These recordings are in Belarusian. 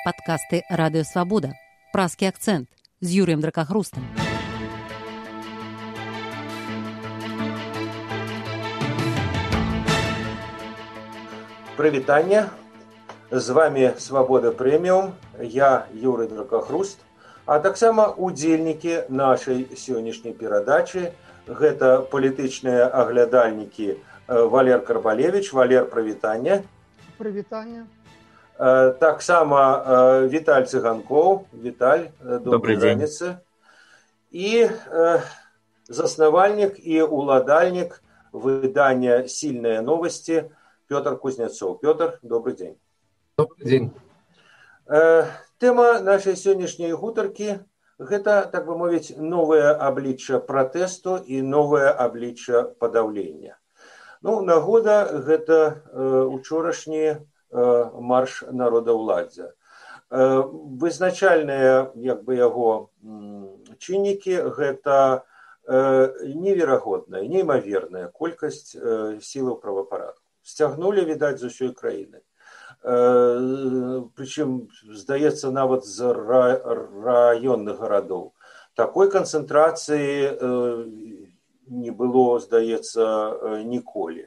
Падкасты радыёвабода. Праскі акцэнт з Юрыем дракахрустам. Прывітанне. З вами свабода прэміум, я Юрый дракахруст, а таксама удзельнікі нашай сённяшняй перадачы гэта палітычныя аглядальнікі Валер Карбалевич, Валер прывітання. Прывітання. Таксама Віталь цыганкоў Віталь добрый дзенніцы і заснавальнік і уладальнік выдання сильныя новости Пётр кузнецов. Пётр добрый дзень добрый дзень тэма нашай сённяшняй гутаркі гэта так бы мовіць новае аблічча пратэсту і новае аблічча падаўлення. Ну нагода гэта учорашнія Э, марш народаўладдзя. Вызначальныя як бы яго чыннікі гэта неверагодная, неймаверная колькасць сілаў правапарадку. Сцягнулі відаць з усёй краіны. Прычым здаецца нават з раённых гарадоў. Такой канцэнтрацыі не было, здаецца, ніколі.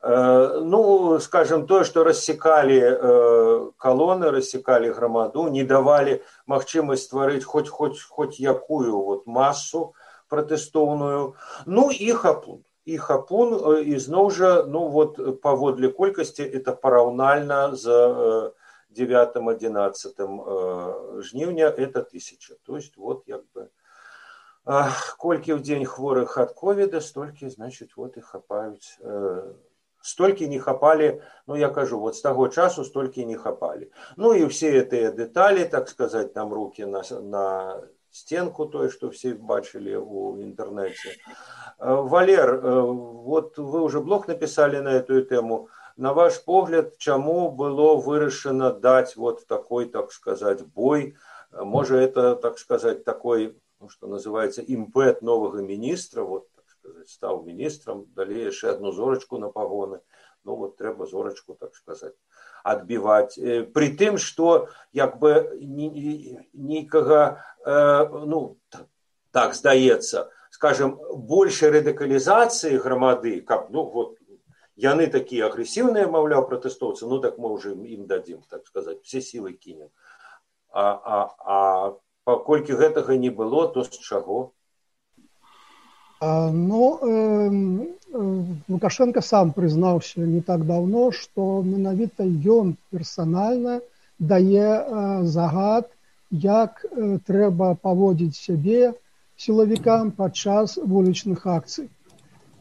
Э, ну скажем тое што рассекалі э, калоны рассекалі грамаду не давалі магчымасць стварыць хоць хоць хоць якую вот масу пратэстоўную ну і хапун і хапун ізноў жа ну вот паводле колькасці это параўнальна з девятым одиннадцатым жніўня это тысяча. То есть вот як бы колькі ў дзень хворых ад ковіда столькі значит вот і хапаюць столькі не хапалі ну я кажу вот з таго часу столькі не хапалі ну і все гэтыя дэталі так сказать там руки на на стенку тое что все бачылі у інтэрнэце. Э, валер э, вот вы уже блог написали на эту тэму. На ваш погляд чаму было вырашана даць вот такой так сказать бой? Можа это так сказать такой ну, что называется імпэт новага міністра вот сказать, стаў міністрам далей яшчэ одну зорачку на пагоны ну вот трэба зорачку так сказать адбіваць при тым что як бы нейкага э, ну так здаецца скажем больше радыкалізацыі грамады каб ну вот яны такія агрэсіўныя маўляў пратэстоўцы ну так мы уже ім дадзім так сказать все сілы кінем а, а, а паколькі гэтага не было то з чаго Ну Лукашенко сам прызнаўся не так даўно, што менавіта ён персанальна дае загад, як трэба паводзіць сябе сілавікам падчас вулічных акцый.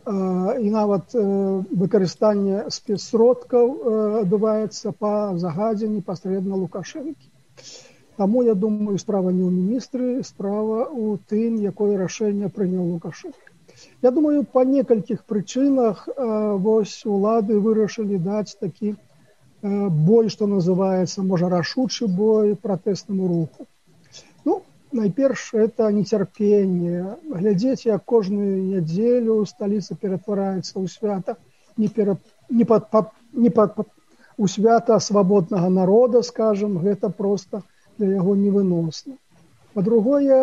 І нават выкарыстанне спецсродкаў адбываецца па загадзе непасрэдна Лукашэнкі. Таму я думаю, справа не ў міністры, справа ў тым, якое рашэнне прыняў Лукашенко. Я думаю, па некалькіх прычынах вось улады вырашылі даць такі бой, што называецца можа рашучы бой пратэснаму руху. Ну, найперш это нецярпенне. глядзець, як кожную нядзелю сталіца ператвараецца ў свята не, пера... не, пад... не пад... у свята свабоднага народа, скажем, гэта просто, для яго невыносна. Па-другое,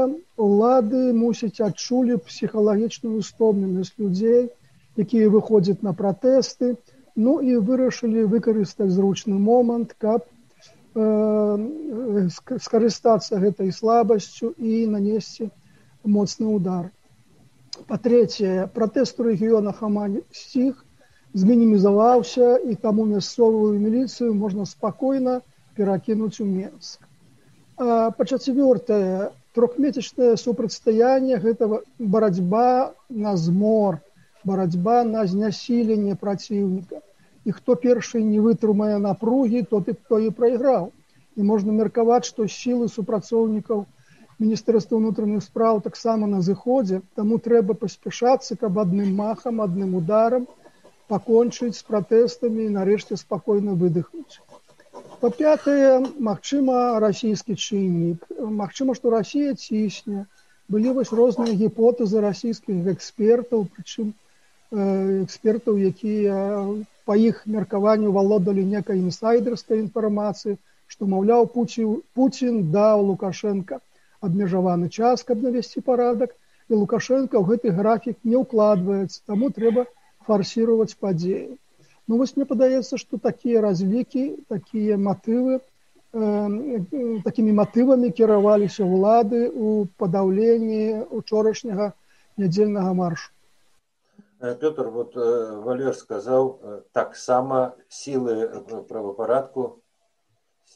улады мусіць адчулі псіхалагічную стомленасць людзей, якія выходзяць на пратэсты, ну і вырашылі выкарыстаць зручны момант, каб э, скарыстацца гэтай слабасцю і нанесці моцны удар. Па-трэцяе, пратэст у рэгіёнах амаль сціх змінімізаваўся і таму мясцовую міліцыю можна спакойна перакінуць у Менск па-чацвёртае трохмесячнае супрацьстаянне гэта барацьба на змор барацьба на знясіленне праціўніка. І хто першы не вытрымае напругі то ты хто і прайграў. І можна меркаваць што сілы супрацоўнікаў міністэрства ўнутраных спраў таксама на зыходзе таму трэба паспяшацца каб адным махам адным ударам пакончыць з пратэстамі і нарэшце спакойна выдыхнуць па-пятае магчыма расійскі чыннік магчыма што расія цісне былі вось розныя гіпотэзы расійскіх экспертаў прычым экспертаў якія па іх меркаванню валодалі некай інсайдерскай інфармацыі што маўляў Пуін даў Лукашенко абмежаваны час, каб навесці парадак і Лукашенко ў гэты графік не ўкладваецца, таму трэба фарсіраваць падзеі. Ну вось мне падаецца, што такія разлікі, такія матывы, э, такімі матывамі кіраваліся ўлады ў падаўленні учорашняга нядзельнага маршу. Э, Петр, вот э, Валер сказал, э, так само силы правопорядку,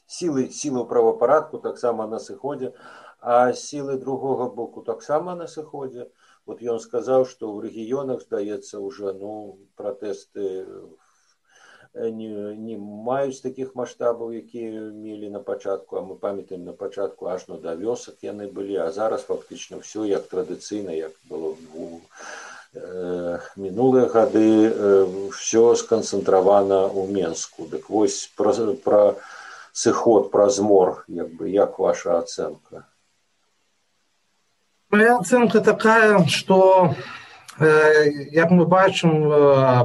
силы, силы правопорядку так само на сыходе, а силы другого боку так само на сыходе. Вот он сказал, что в регионах, здаецца, уже ну, протесты не, не маюць таких масштабаў, якія мелі на пачатку, а мы памятаем на пачатку аж ну, да вёсак яны былі, а зараз фактычна все як традыцыйна, як было у Э, мінулыя гады все сканцэнтравана ў менску. Дык вось пра, пра сыход праз мор як бы як ваша ацэнка? Моя ацэнка такая что э, як мы бачым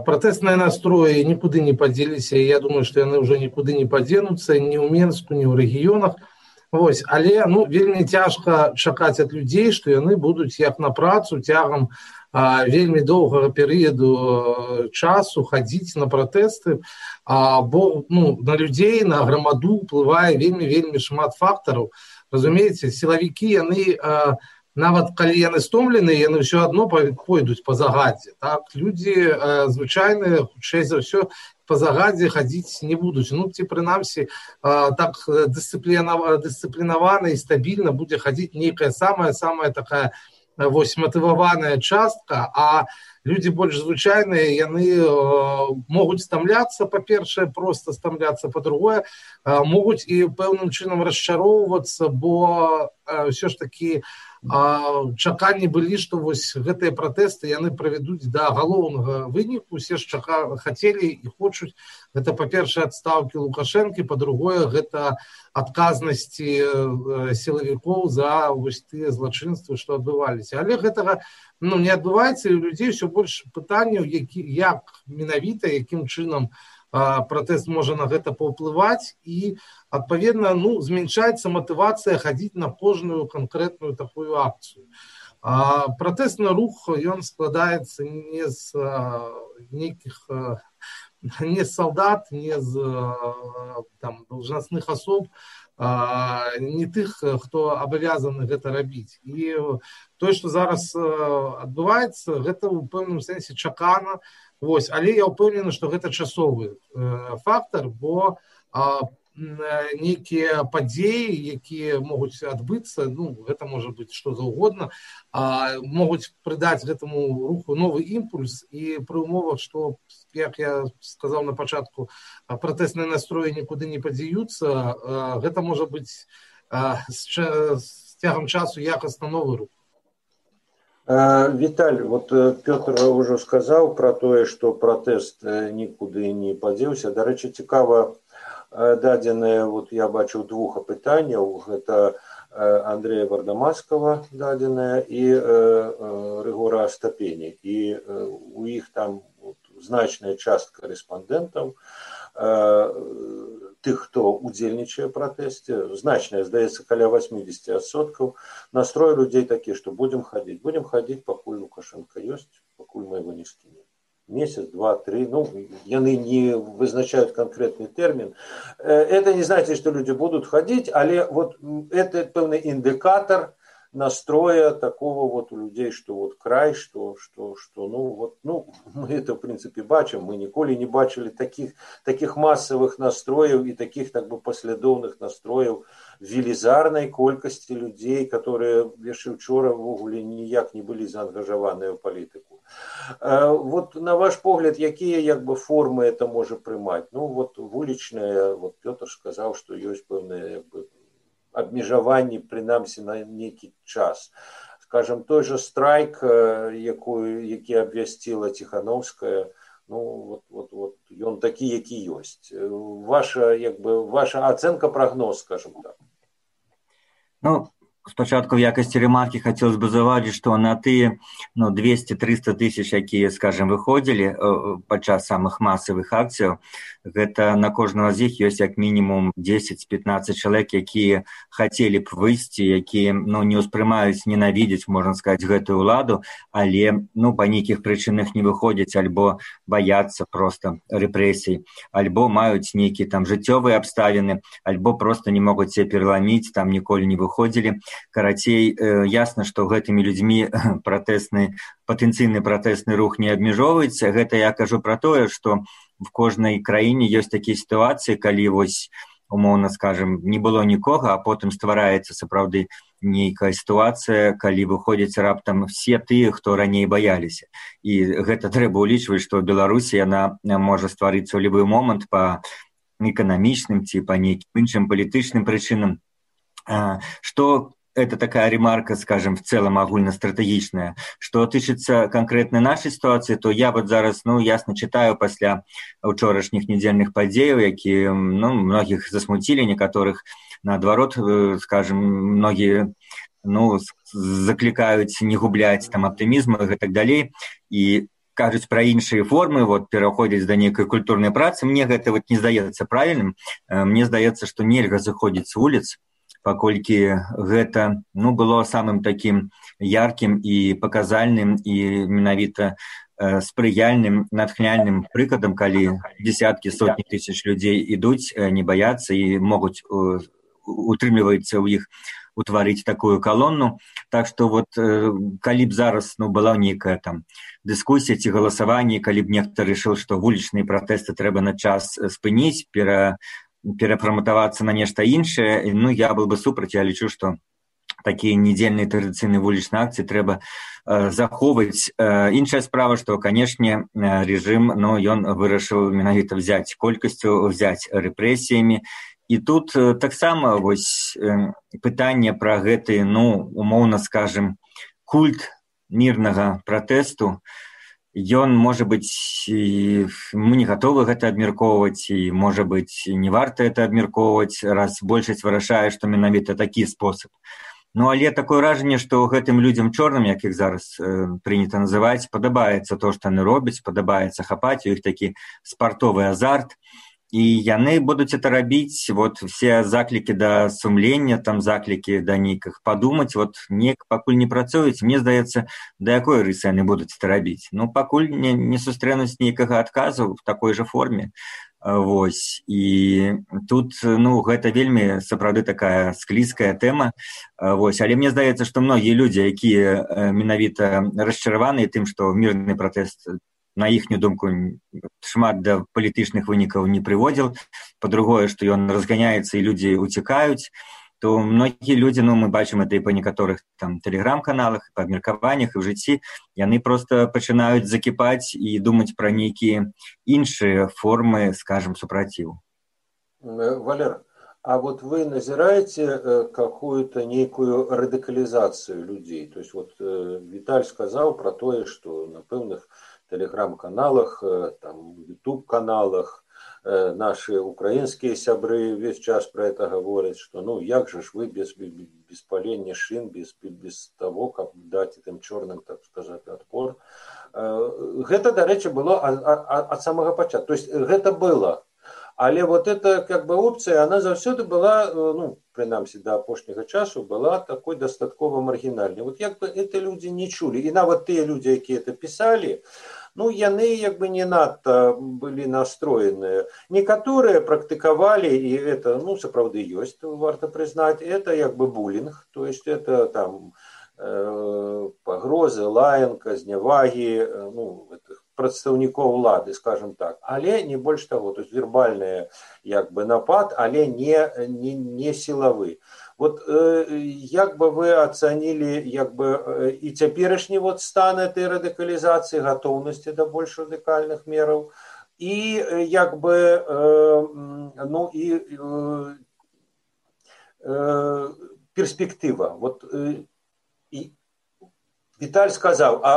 пратэсныя настроі нікуды не падзеліся я думаю что яны ўжо нікуды не падзенуцца ні ў менску ні ў рэгіёнах Вось, але ну вельмі цяжка чакаць ад людзей што яны будуць як на працу цягам вельмі доўгага перыяду часу хадзіць на пратэсты бо ну, на людзей на грамаду ўплывае вельмі вельмі шмат фактараў разумееце сілавікі яны нават калі яны стомлены яны ўсё адно пойдуць па загадзе так? Людзі звычайныя хутчэй за ўсё по загадзе хадзіць не будуць. Ну ці прынамсі так дысцыплінава дысцыплінавана і стабільна будзе хадзіць нейкая самая самая такая вось матываваная частка а людзі больш звычайныя яны э, могуць стамляцца па-першае просто стамляцца па-другое э, могуць і пэўным чынам расчароўвацца бо э, ўсё ж такі чаканні былі што вось гэтыя пратэсты яны правядуць да галоўнага выніку усе ж чака хацелі і хочуць гэта па-першае адстаўкі лукашэнкі па-другое гэта адказнасці сілавікоў за вось тыя злачынствы што адбываліся але гэтага ну не адбываецца і людзей все больш пытанняў які як менавіта якім чынам пратэст можа на гэта паўплываць. І адпаведна ну змяншаецца матывацыя хадзіць на кожную канкрэтную такую акцыю. Пратэсны рух ён складаецца не з нейкіх не салдат не з там должностных асоб не тых хто абавязаны гэта рабіць. І тое што зараз адбываецца гэта ў пэўным сэнсе чакана. Вось, але я ўпэўнены, што гэта часовы э, фактар, бо нейкія падзеі, якія могуць адбыцца, ну, гэта можа быць што заўгодна, могуць прыдаць гэтаму руху новы імпульс і пры умовах, што як я сказаў на пачатку пратэсныя настроі нікуды не падзяюцца, гэта можа быць з цягам часу якасна новы рух. Віталь, вот э, Пётр ўжо сказаў пра тое, што пратэст э, нікуды не падзеўся. Дарэчы, цікава э, дадзеныя вот я бачыў двух апытанняў гэта Андрея вардамаскава дадзеная і рэгора стапені і у іх там значная частка рэспандэнтаў тых хто удзельнічае пратэсце значная здаецца каля 80соткаў настрой людзей такі што будзем хадзіць будзем хадзіць пакуль лукашенко ёсць пакуль мы его не скіне месяц два три ну яны не вызначаюць конкретный тэрмін э, это не знаете что люди будут ходить але вот это пэўны індыкатор настроя такого вот у людей что вот край что что что ну вот ну мы это в принципе бачым мы ніколі не бачили таких таких массовых настроев и таких так бы паслядоўных настроев велізарнай колькасці людзей которые яшчэ учора ввогуле ніяк не былі заангажаваныя ў палітыку вот на ваш погляд якія як бы формы это можа прымаць ну вот вулічная вот пётр сказаў что ёсць пэўныя бы абмежаванні прынамсі на нейкі час. Скажем той же страйк якую які абвясціла ціхановская ну вот вот вот ён такі які ёсць. Ваша як бы ваша ацэнка прагноз скажем так. Ну спачатку в якасці ремаркі хацелось бы заўважыць што на тыя ну 200-300 тысяч якія скажем выходзілі падчас самых масавых акцыяў гэта на кожнага з іх ёсць як мінімум 10-15 чалавек якія хацелі б выйсці якія ну не ўспрымаюць ненавідзець можна сказаць гэтую ўладу але ну па нейкіх прычынах не выходзяць альбо баяцца просто рэпрэсій альбо маюць нейкі там жыццёвыя абставіны альбо просто не могуць себе пераламіць там ніколі не выходзілі карацей э, ясна што гэтымі людзьмі пратэсны патэнцыйны пратэсны рух не абмяжоўваецца. Гэта я кажу пра тое што в кожнай краіне ёсць такія сітуацыі калі вось умоўна скажем не было нікога а потым ствараецца сапраўды нейкая сітуацыя калі выходзяць раптам все тыя хто раней баяліся. І гэта трэба ўлічваць што беларусі яна можа стварыцца ў любы момант па эканамічным ці па нейкім іншым палітычным прычынам. Што это такая ремарка, скажем, в целом агульна-стратэгічная. Што тычыцца канкрэтна нашай сітуацыі, то я вот зараз ну ясна чытаю пасля учорашніх нядзельных падзеяў, якія ну, многіх засмуцілі некаторых наадварот э, скажем многія ну, заклікаюць не губляць там аптымізму і гэтак далей і кажуць пра іншыя формы вот пераходзіць да нейкай культурнай працы. Мне гэта вот не здаецца правільным э, мне здаецца што нельга заходзіць з вуліц паколькі гэта ну было самым таким яркім і паказальным і менавіта э, спрыяльным натхняльным прыкладам калі десяткі сотні тысяч людзей ідуць э, не баяцца і могуць э, утрымліваецца ў іх утварыць такую калонну. Так что вот э, калі б зараз ну была нейкая там дыскусія ці галасаванне калі б нехта решил что вулічныя пратэсты трэба на час спыніць пера перапраматавацца на нешта іншае ну я был бы супраць я лічу што такія нядзельныя традыцыйныя вулічныя акцыі трэба э, захоўваць э, іншая справа што канешне э, рэжым но ну, ён вырашыў менавіта взять колькасцю взять рэпрэсіямі і тут э, таксама вось э, пытанне пра гэты ну умоўна скажем культ мірнага пратэсту ён можа быць мы не гатовы гэта абмяркоўваць і можа быць не варта это абмяркоўваць раз большасць вырашае што менавіта такі спосаб. Ну але такое ражанне што гэтым людзям чорным як іх зараз э, прынята называць падабаецца то што яны робяць падабаецца хапаць у іх такі спартовы азарт і яны будуць это рабіць вот все заклікі да сумлення там заклікі да нейках падумаць вот нек пакуль не працуюць. Мне здаецца да якой рысы яны будуць это рабіць? Ну пакуль не, не сустрэнуць нейкага адказу в такой жа форме. Вось і тут ну гэта вельмі сапраўды такая склізкая тэма. Вось але мне здаецца што многія людзі якія менавіта расчараваныя тым што мірны пратэст на іхнюю думку шмат да палітычных вынікаў не прыводзіл. По-другое што ён разганяецца і людзі уцікаюць то многія людзі ну мы бачым это і па некаторых там тэлеграм-каналах па абмеркаваннях і ў жыцці яны просто пачынаюць закіпаць і думаць пра нейкія іншыя формы скажем супраціву валер а вот вы назіраеце э, какую-то нейкую радыкалізацыю людзей? То есть вот э, віталь сказаў про тое что на пэўных телеграм-каналах, э, там, YouTube-каналах. Э, наши украинские сябры весь час про это говорят, что ну як же ж вы без, без паления шин, без, без того, как дать этим черным, так сказать, отпор. Это, до речи, было от самого початку. То есть это было. Але вот эта как бы опция, она заўсёды была, ну, прынамсі да апошняга часу была такой дастаткова маргінальнай. Вот як бы это люди не чулі. І нават тыя людзі, якія это пісалі, ну яны як бы не надта былі настроеныя некаторыя практыкавалі і это ну сапраўды ёсць варта прызнаць это як бы булінг то есть это там э, пагрозы лаянка знявагі э, ну прадстаўнікоў улады скажем так. Але не больш таго то есть вербальная як бы напад але не не, не сілавы вот э, як бы вы ацанілі як бы э, і цяперашні вот стан этой радыкалізацыі гатоўнасці да больш радыкальных мераў і э, як бы э, ну і э, э, перспектыва вот э, і Віталь сказаў а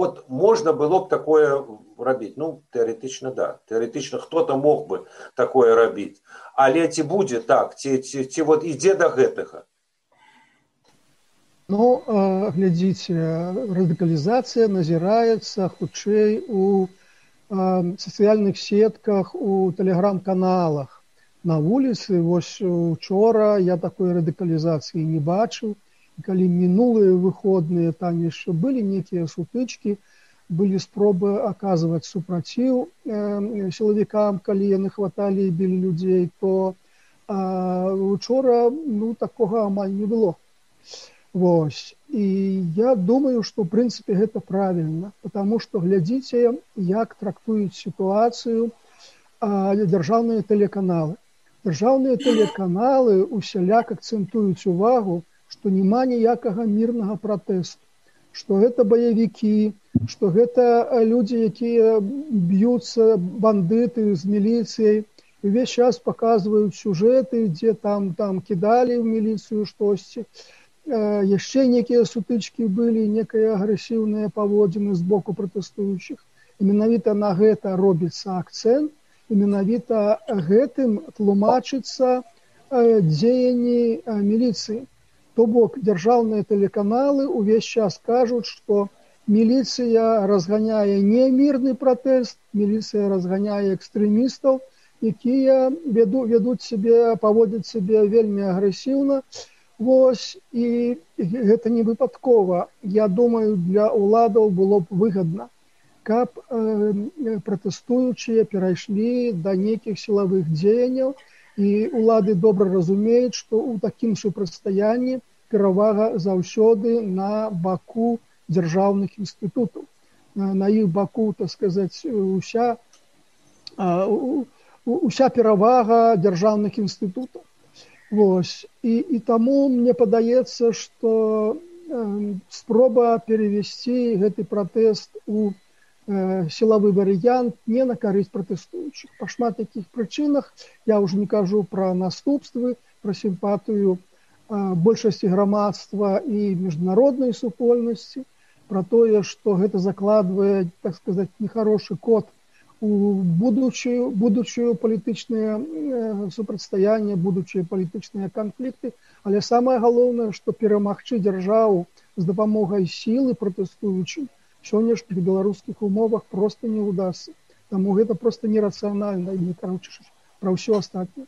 вот можна было б такое рабіць ну тэарэтычна да тэарэтычна хто-то мог бы такое рабіць але ці будзе так ці, ці, ці вот ідзе да гэтага Ну, глядзіце, радыкалізацыя назіраецца хутчэй у сацыяльных сетках, у тэлеграм-каналах. На вуліцы вось учора я такой радыкалізацыі не бачыў. Калі мінулыя выходныя там яшчэ былі нейкія сутычкі, былі спробы аказваць супраціў э, сілавікам, калі яны хваталі і білі людзей, то учора ну, такога амаль не было. Вось. І я думаю, што ў прынцыпе гэта правільна, потому што глядзіце, як трактуюць сітуацыю дзяржаўныя тэлеканалы. Дзяржаўныя тэлеканалы усяляк акцэнтуюць увагу, што няма ніякага мірнага пратэсту што гэта баевікі, што гэта людзі, якія б'юцца бандыты з міліцыяй, увесь час паказваюць сюжэты, дзе там там кідалі ў міліцыю штосьці. Яшчэ нейкія сутычкі былі, некая агрэсіўныя паводзіны з боку пратэстуючых. І менавіта на гэта робіцца акцэнт, і менавіта гэтым тлумачыцца дзеянні міліцыі. То бок дзяржаўныя тэлеканалы ўвесь час кажуць, што міліцыя разганяе не мірны пратэст, міліцыя разганяе экстрэмістаў, якія вяду, вядуць сябе, паводзяць сябе вельмі агрэсіўна. Вось і гэта не выпадкова. Я думаю, для ўладаў было б выгадна, каб э, пратэстуючыя перайшлі да нейкіх сілавых дзеянняў, і улады добра разумеюць што ў такім супрацьстаянні перавага заўсёды на баку дзяржаўных інстытутаў. На іх баку так сказаць уся уся перавага дзяржаўных інстытутаў. Вось. І, і таму мне падаецца што спроба перевесці гэты пратэст у сілавы варыянт не на карысць пратэстуючых па шмат якіх прычынах я ўжо не кажу пра наступствы пра сімпатыю большасці грамадства і міжнароднай супольнасці пра тое што гэта закладвае так сказаць нехарошы код у будучую будучую палітычныя супрацьстаяння будучыя палітычныя канфлікты але самае галоўнае што перамагчы дзяржаву з дапамогай сілы пратэстуючым сённяшніх беларускіх умовах просто не ўдасся. Таму гэта просто нерацыянальна і не карочыш пра ўсё астатняе.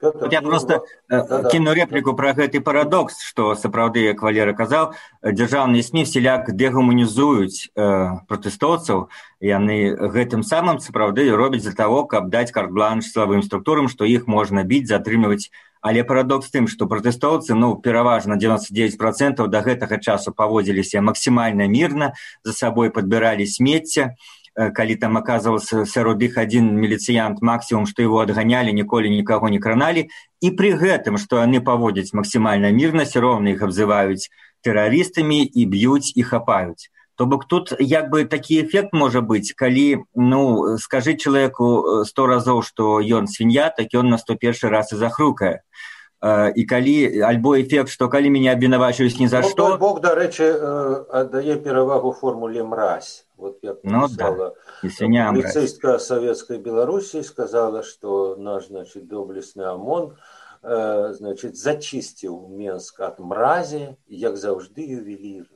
Вот я просто э, кіну репліку пра гэты парадокс што сапраўды як валера казаў дзяржаўныя сМ селяк дэгуманізуюць э, пратэстоўцаў. Яны гэтым самым сапраўды робяць для таго каб даць карт-бланш славым структурам што іх можна біць затрымліваць але парадокс тым што пратэстоўцы ну пераважна 99 процентаў да гэтага часу паводзіліся максімальна мірна за сабой падбіралі смецце. Калі там аказваўся сярод іх адзін міліцыянт максімум што его адганялі ніколі нікаго не краналі. І пры гэтым што яны паводзяць максімальна мірна роўна іх абзываюць тэрарыстамі і б'юць і хапаюць то бок тут як бы такі эфект можа быць калі ну скажы чалавеку сто разоў што ён свінья так ён на сто першы раз і захрукае і калі альбо эфект што калі мяне абвінавачваюць ні за што бог дарэчы аддае перавагу формуле мразь Вот я ну, да. Полицейская советской Белоруссии сказала, что наш, значит, доблестный ОМОН, э, значит, зачистил Минск от мрази, як завжди ювелирно.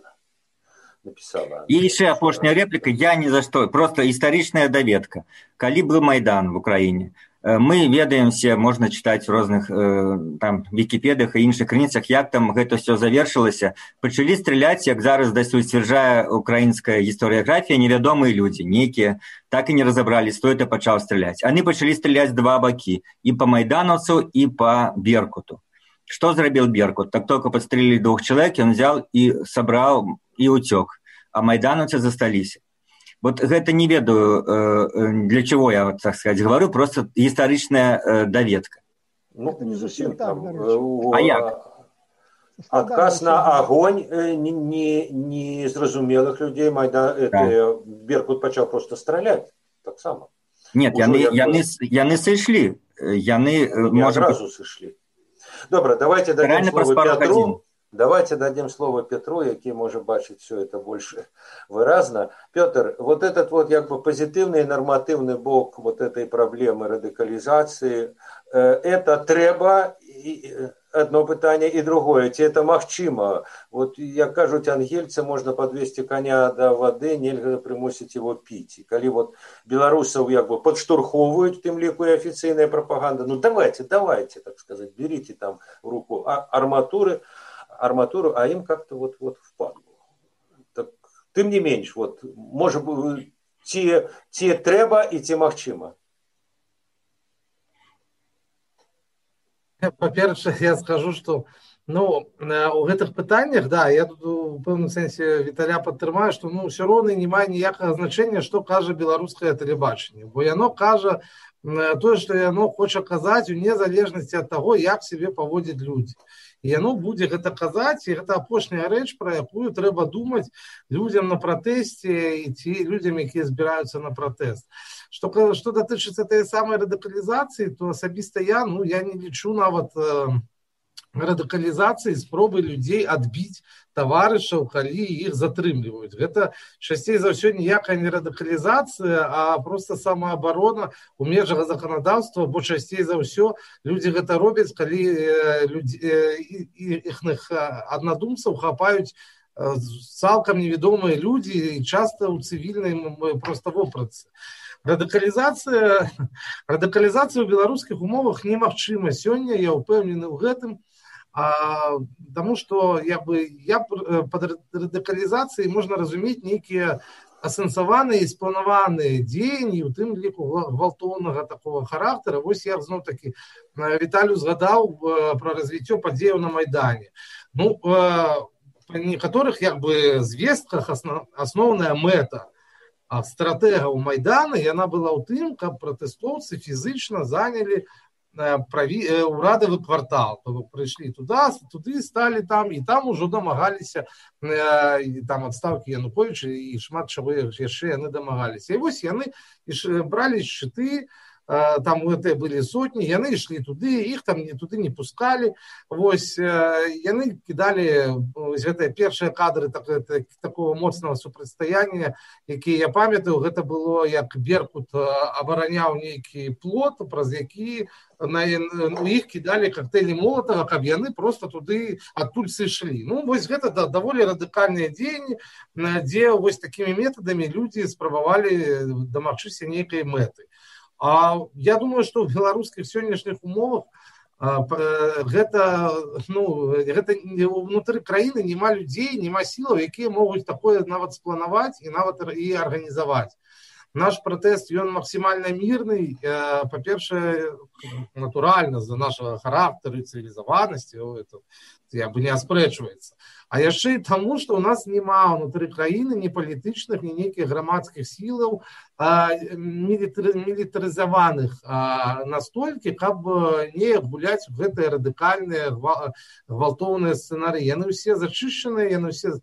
Написала. И еще апошняя реплика, я ни за что, просто историчная доведка. Калі был Майдан в Украине, Э, мы ведаемся можна чытаць у розных э, там вікіпедах і іншых крыніцах як там гэта все завершылася. Пачалі страляць як зараз дасюль сцвярджае украінская гісторыяграфія невядомыя людзі нейкія так і не разабралі сто это пачаў страляць они пачалі страляць два бакі. І по майданаўцу і по беркуту что зрабіў беркут? Так только подстрелілі двух чалавек ён взял і сабраў і уцёк а майданаўцы засталіся вот гэта не ведаю э, э, для чего я так сказать говорю просто гістарычная э, даведка ну, не зусім там а як? адказ на огонь незразумелых не, не людзей майда да. беркут пачаў просто страляць таксама нет яны яны яны сышлі яны можа разу сышлі добра давайте реально праз пару гадзін Давайте дадим слово Петру, який може бачить все это больше выразно. Петр, вот этот вот как бы позитивный нормативный бок вот этой проблемы радикализации, э, это треба одно питание и другое. Ці это магчыма? Вот, як кажуць ангельцы, можно подвести коня до воды, нельга примусить его пить. И коли вот белорусов як бы подштурховывают, тем лику и официальная пропаганда, ну давайте, давайте, так сказать, берите там в руку арматуры, арматуру, а им как-то вот, вот впадло. Так, тым не менш, вот, может быть, те, те треба и те магчыма. па-першае я скажу что ну у гэтых пытаннях да я тут у пэўным сэнсе віталя падтрымаю што ну ўсё роўна не мае ніякага значэння што кажа беларускае тэлебачанне. Бо яно кажа тое што яно хоча казаць у незалежнасці ад таго як сябе паводзяць людзі яно будзе гэта казаць і гэта апошняя рэч пра якую трэба думаць людзям на пратэсце і ці людзям якія збіраюцца на пратэст што што датычыцца той самай радыкалізацыі то асабіста я ну я не лічу нават э, радыкалізацыі спробы людзей адбіць таварышаў калі іх затрымліваюць гэта часцей за ўсё ніякая не радыкалізацыя а просто самаабарона у межах заканадаўства бо часцей за ўсё людзі гэта робяць калі іхных аднадумцаў хапаюць цалкам невядомыя людзі часта ў цывільнай проста вопратцы радыкалізацыя радыкалізацыя ў беларускіх умовах немагчыма сёння я ўпэўнены ў гэтым тому что я бы я э, под радыкалізацыяй можна разумець нейкія асэнсаваныя і спланаваныя дзеянні у тым ліку гвалтоўнага такого характара вось я зноў таки віталю згадаў э, про развіццё падзеяў на майдане. Ну э, некаторых як бы звестках асноўная мэта стратэгаў майдана яна была ў тым каб пратэстоўцы фізычна занялі праві урадавы квартал прыйшлі туда туды сталі там і там ужо дамагаліся там адстаўкі януковича і шмат чаго яшчэ яны дамагаліся і вось яны бралі шчыты там гэтыя былі сотні яны ішлі туды іх там не туды не пускалі вось яны кідалі гэтыя першыя кадры так, такого моцнага супрацьстаяння які я памятаю гэта было як беркут абараняў нейкі плот праз які на у іх кідалі коктейлі молотага каб яны просто туды адтуль сышлі. Ну вось гэта да, даволі радыкальныя дзеянні дзе вось такімі метадамі людзі спрабавалі дамагчыся нейкай мэты я думаю, што ў беларускіх сённяшніх умовах гэта ну, гэта ўнутры краіны няма людзей, няма сілаў, якія могуць такое нават спланаваць і нават і арганізаваць. Наш пратэст ён максімальна мірны, па-першае, натуральна з-за нашага характару і цывілізаванасці я бы не аспрэчваецца а яшчэ і таму што ў нас няма ўнутры краіны ні палітычных ні нейкіх грамадскіх сілаў мілітарызаваных настолькі каб не гуляць у гэтыя радыкальныя гвалтоўныя сцэнарыі. Яны ўсе зачышчаныя яны ўсе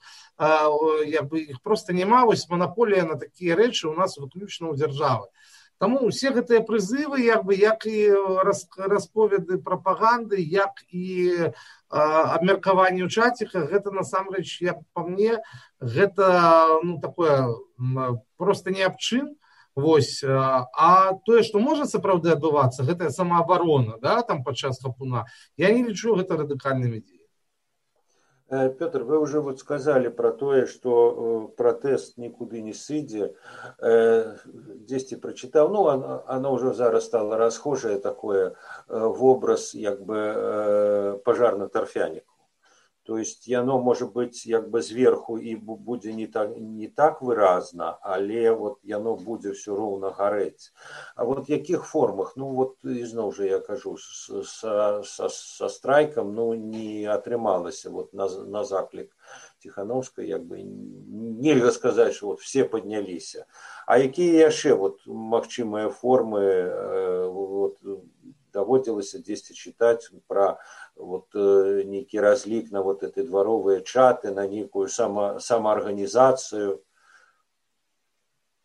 як бы іх проста няма. Вось манаполія на такія рэчы у нас выключна ў дзяржавы Таму ўсе гэтыя прызывы як бы як і расповеды прапаганды як і абмеркаванне ў чаціках гэта насамрэч як па мне гэта ну такое просто не аб чым Вось а тое што можа сапраўды адбывацца гэтая самаабарона да там падчас хапуна я не лічу гэта радыкальнымі Э, Петр, вы уже вот сказали про то, что э, протест никуда не сыдзе. Здесь э, прочитал, ну, оно уже зараз стало расхожее такое в образ, как бы, пожарно-торфянику. То есть яно может быть як бы зверху і будзе не так не так выразна але вот яно будзе все роўна гарэць А вот якіх формах? Ну вот ізноў жа я кажу со, со, со страйкам ну не атрымалася вот на, на заклік ціхановска як бы нельга сказаць что вот все подняліся А якія яшчэ вот магчымыя формы э, даводзілася дзесьці чытаць пра вот э, некий разлик на вот эти дворовые чаты, на некую само, самоорганизацию.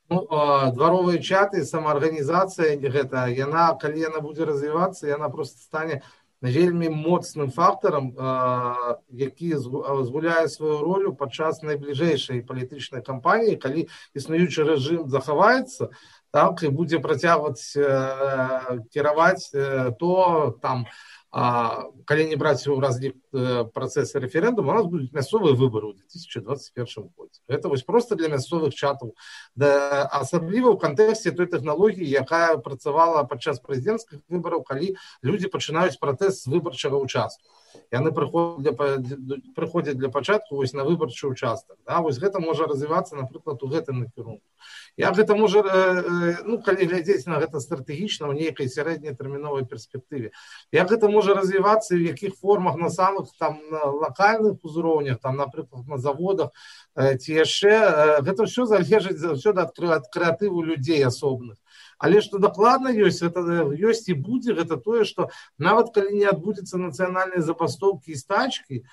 Ну, дворовые чаты, самоорганизация, гэта, яна, калі яна будзе развівацца, яна просто стане вельмі моцным фактарам, які згуляе сваю ролю падчас найбліжэйшай палітычнай кампаніі, калі існуючы рэжым захаваецца, так і будзе працягваць э, кіраваць э, то там а, калі не браць у разлік э, працэсы рэферэндуму у нас будуць мясцовыя выборы ў 2021 годзе это вось просто для мясцовых чатаў да асабліва ў кантэксце той тэхналогіі якая працавала падчас прэзідэнцкіх выбараў калі людзі пачынаюць пратэст з выбарчага участку яны прыходзяць прыходзяць для пачатку вось на выбарчы участак да. Вось гэта можа развівацца напрыклад у гэтым накірунку. Як гэта можа ну калі глядзець на гэта стратэгічна ў нейкай сярэдняй тэрміновай перспектыве як гэта можа развівацца в якіх формах на самых там на лакальных узроўнях там напрыклад на заводах ці яшчэ гэта ўсё залежыць заўсёды ад крэатыву людзей асобных але што дакладна ёсць это ёсць і будзе гэта тое што нават калі не адбудзецца нацыянальнай забастоўкі і стачкі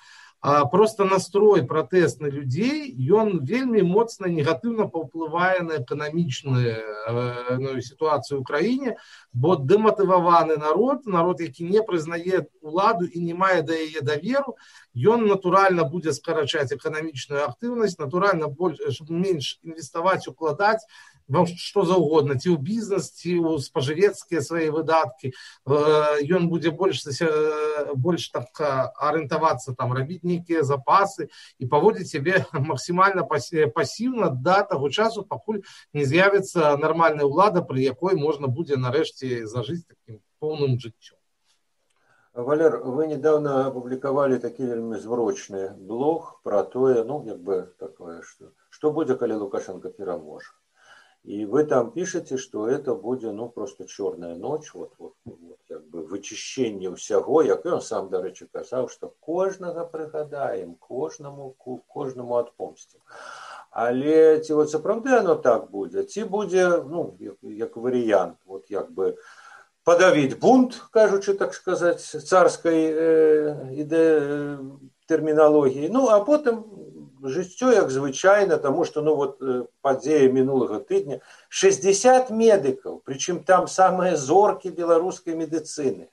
а просто настрой пратэсны людзей ён вельмі моцна негатыўна паўплывае на эканамічную э, ну, сітуацыю ў краіне бо дэматываваны народ народ які не прызнае уладу і не мае да яе даверу ён натуральна будзе скарачаць эканамічную актыўнасць натуральна больш менш інвеставаць укладаць што заўгодна ці ў бізнес ці ў спажывецкія свае выдаткі ён будзе больш больш так арыентавацца там рабіць нейкія запасы і паводзіць сябе максімальна пасіўна да таго часу пакуль не з'явіцца нармальная ўлада пры якой можна будзе нарэшце зажыць таким поўным жыццём. Валер, вы недавно опубликовали такі вельмі зврочны блог про тое ну як бы такое что что будзе калі лукашенко пераможа И вы там пишете, что это будет, ну, просто черная ночь, вот, вот, вот как бы вычищение всего, як он сам, до речі, казав, що кожного пригадаємо, кожному, кожному отпомстим. Але ці от сапраўды оно так буде, ці буде, ну, як, як варіант, от якби подавить бунт, кажучи, так сказать, царської е, іде е, термінології, ну, а потім жыццё як звычайна тому что ну вот э, падзея мінулага тыдня. 60 медыкаў прычым там самыя зоркі беларускай медыцыны.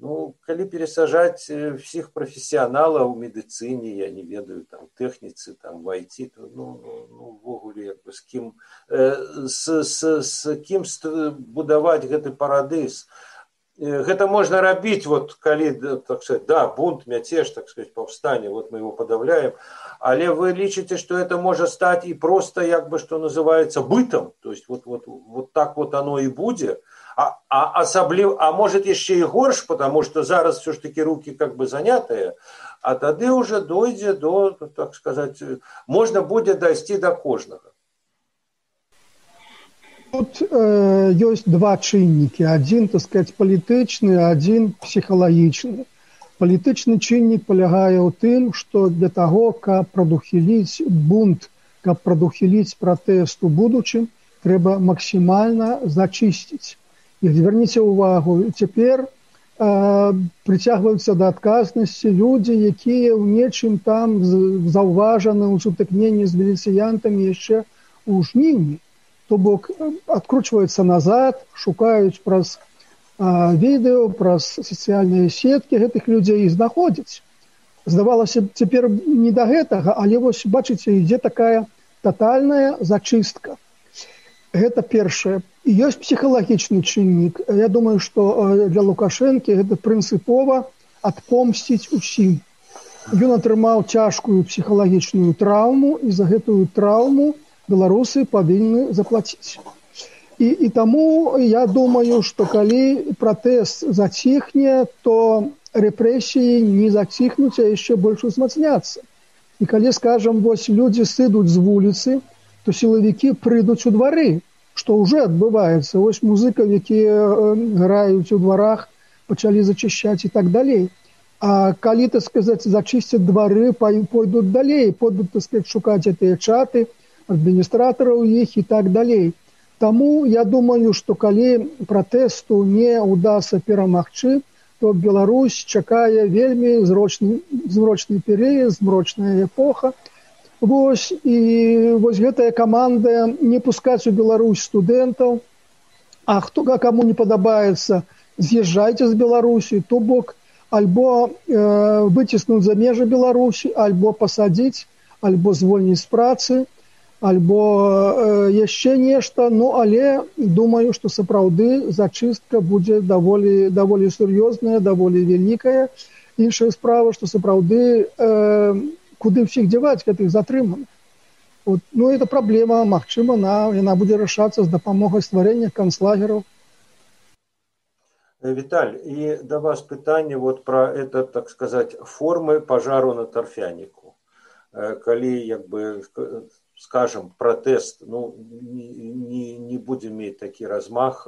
Ну калі перасажаць всіх прафесіяналаў у медыцыне я не ведаю там тэхніцы там войти то ну, ну, ну увогуле як бы з кім э, с, с, с кім будаваць гэты парадыс гэта можна рабіць вот калі так сказать да бунт мяцеж так сказать паўстане вот мы его подавляем але вы лічыце что это можа стаць і просто як бы что называется бытом то есть вот вот вот так вот оно и будзе а, а асабліў а может яшчэ і горш потому что зараз все ж таки руки как бы занятыя а тады уже дойдзе до так сказать можна будзе дайсці до кожнага Тут э, ёсць два чыннікі адзін так сказать палітычны адзін псіхалагічны палітычны чыннік палягае ў тым што для таго каб прадухіліць бунт каб прадухіліць пратэст у будучым трэба максімальна зачысціць і звярніце ўвагу цяпер э, прыцягваюцца да адказнасці людзі якія ў нечым там заўважаны ў сутыкненні з міліцыянтамі яшчэ ў жніўні то бок адкручваюцца назад шукаюць праз відэо праз сацыяльныя сеткі гэтых людзей знаходзяць здавалася цяпер не да гэтага але вось бачыце ідзе такая тотальная зачыстка гэта першае і ёсць псіхалагічны чыннік я думаю што для лукашэнкі гэта прынцыпова адпомсціць усім ён атрымаў цяжкую псіхалагічную траўму і за гэтую траўму беларусы павінны заплаціць І, і таму я думаю, што калі пратэст заціхне, то рэпрэсіі не заціхнуць, а яшчэ больш узмацняцца. І калі скажам вось людзі сыдуць з вуліцы, то сілавікі прыйдуць у двары, што ўжо адбываецца вось музыкаў, якія граюць у дварах, пачалі зачышчаць і так далей. А калі так сказаць зачысцяць двары, пойдуць далей, пойдуць так сказать, шукаць гэтыя чаты, адміністратараў іх і так далей. Таму я думаю, што калі пратэсту не ўдасся перамагчы, то Беларусь чакае вельмі зрочны зрочны перыяд, змрочная эпоха. Вось і вось гэтая каманда не пускаць у Беларусь студэнтаў, А хто каму не падабаецца, з'язджайце з Беларусі, то бок альбо э, выціснуць за межы Беларусі, альбо пасадзіць, альбо звольніць з працы, альбо яшчэ нешта ну але думаю што сапраўды зачыстка будзе даволі даволі сур'ёзная даволі вялікая. Іншая справа што сапраўды куды ўсіх дзяваць гэтых затрыманых. Вот, ну это праблема магчыма на яна будзе рашацца з дапамогай стварэння канцлагераў. Віталь і да вас пытанне вот про это так сказать формы пажару на тарфяніку. Калі як бы скажем протэст ну не, не, будзе мець такі размах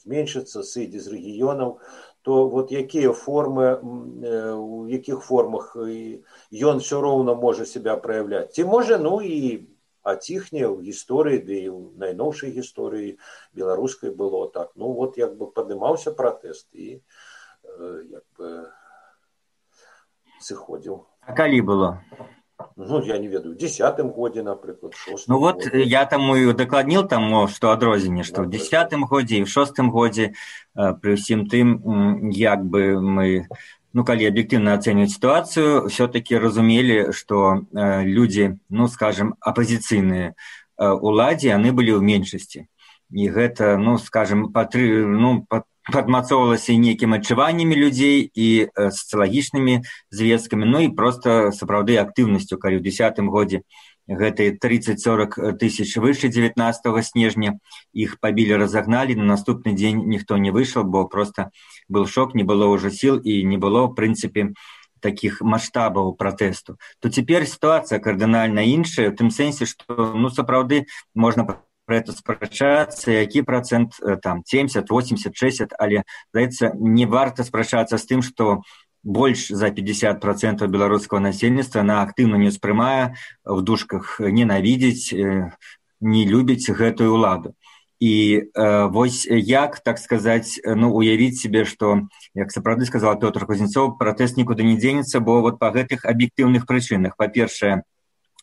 зменшыцца сыдзе з рэгіёнаў то вот якія формы у якіх формах ён все роўна можа себя проявляць ці можа ну і аціхне ў гісторыі ды і ў найноўшай гісторыі беларускай было так. Ну вот як бы падымаўся пратэст і як бы сыходзіў а калі было ну я не ведаю десятым годзе напрыклад ну вот годзе. я таму і удакладніл таму што адрозненне што ў десятым годзе і ў шостым годзе пры ўсім тым як бы мы ну калі аб'ектыўна ацэньваць сітуацыю все таки разумелі што людзі ну скажем апазіцыйныя уладзе яны былі ў меншасці і гэта ну скажем патры ну па падмацоўвалася нейкім адчуваннямі людзей і сацыялагічнымі звесткамі ну і просто сапраўды актыўнасцю калі ў десятым годзе гэтай тридцать сорок тысяч выше девятнадцатого снежня. Іх пабілі разагналі на наступны дзень ніхто не выйшаў бо просто был шок не было ўжо сіл і не было в прынцыпе таких маштабаў пратэсту то цяпер сітуацыя кардынальна іншая у тым сэнсе што ну сапраўды можна про это спрачацца які процент там семьдесят восемьдесят шестьдесят але здаецца не варта спрачацца з тым что больш за пятьдесят процентов беларускага насельніцтва на актыўна не ўспрымае в душках ненавідзець не любіць гэтую ўладу. І э, вось як так сказаць ну уявіць себе что як сапраўды сказала пётр кузнецов пратэст нікуды не дзенецца бо вот по гэтых аб'ектыўных прычынах па-першае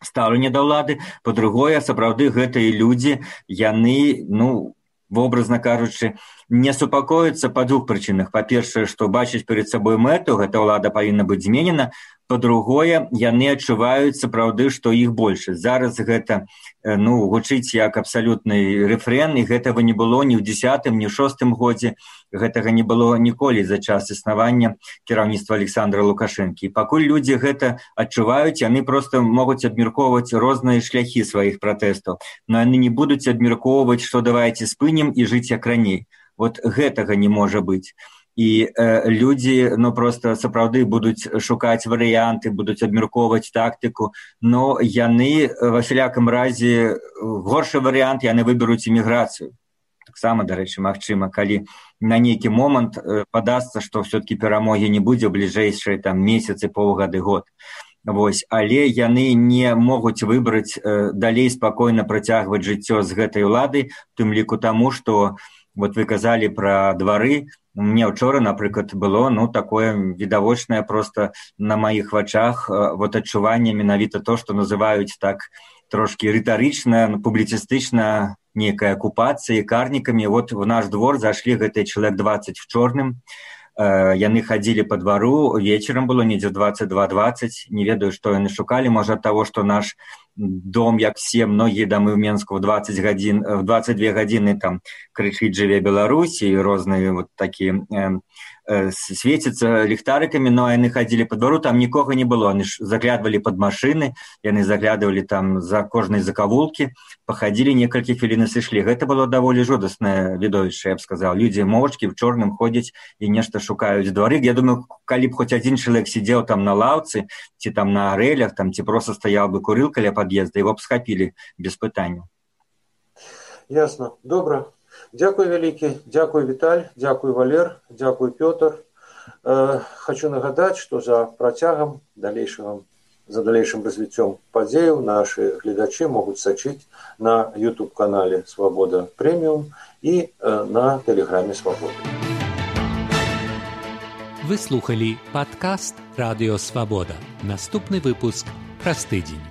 стаўленне да ўлады. По-другое сапраўды гэтыя людзі яны ну вобразна кажучы не супакоіцца па двух прычынах. Па-першае што бачыць перед сабой мэту гэта ўлада павінна быць зменена по-другое яны адчуваюць сапраўды што іх больш. Зараз гэта ну гучыць як абсалютны рэфрен і гэтага не было ні ў десятым ні ў шостым годзе. Гэтага не было ніколі за час існавання кіраўніцтва александра лукашэнкі. Пакуль людзі гэта адчуваюць яны просто могуць абмяркоўваць розныя шляхі сваіх пратэстаў. Но яны не будуць абмяркоўваць што давайте спынем і жыць як раней. Вот гэтага не можа быць і э, людзі ну просто сапраўды будуць шукаць варыянты будуць абмяркоўваць тактыку но яны васялякам разе горшы варыянт яны выберуць эміграцыю таксама дарэчы магчыма калі на нейкі момант э, падасца што все таки перамогі не будзе бліжэйшыя там месяцы полгады год. Вось, але яны не могуць выбраць э, далей спакойна працягваць жыццё з гэтай улады тым ліку таму што вот вы казалі пра двары мне учора напрыклад было ну такое відавочнае просто на маіх вачах вот адчуванне менавіта то что называюць так трошки рытарычна публіцістычна некая акупацыя карнікамі вот в наш двор зайшлі гэты чалавек двадцать в чорным э, яны хадзілі по двару вечарам было недзе двадцать два двадцать не ведаю што яны шукалі можа ад таго што наш дом як все многія дамы ў менску в двадцать гадзін в двадцать две гадзіны там крычыць жыве беларусі розныя вот такія э, э, свеціцца ліхтарыкамі но яны хадзілі по двару там нікога не было. Они ж заглядвалі под машины яны заглядывалі там за кожнай закавулкі пахадзілі некалькі хвіліны сышлі гэта было даволі жудаснае відовішча я б сказал. Людзі моўчкі в чорным ходзяць і нешта шукаюць двары я думаю калі б хоць адзін чалавек сидзеў там на лаўцы ці там на арэлях там ці просто стаяў бы курыл каля пад'езда его б схапілі без пытання ясно. Добра дзякуй вялікі дзякуй віталь дзякуй валер. Дзякуй пётр. Э, хочу нагадаць что за працягам далейшага за далейшым развіццём падзеяў нашы гледачы могуць сачыць на youtube канале свабода прэміум і э, на тэлеграме свабоды вы слухали падкаст радыёвабода наступны выпуск праз тыдзень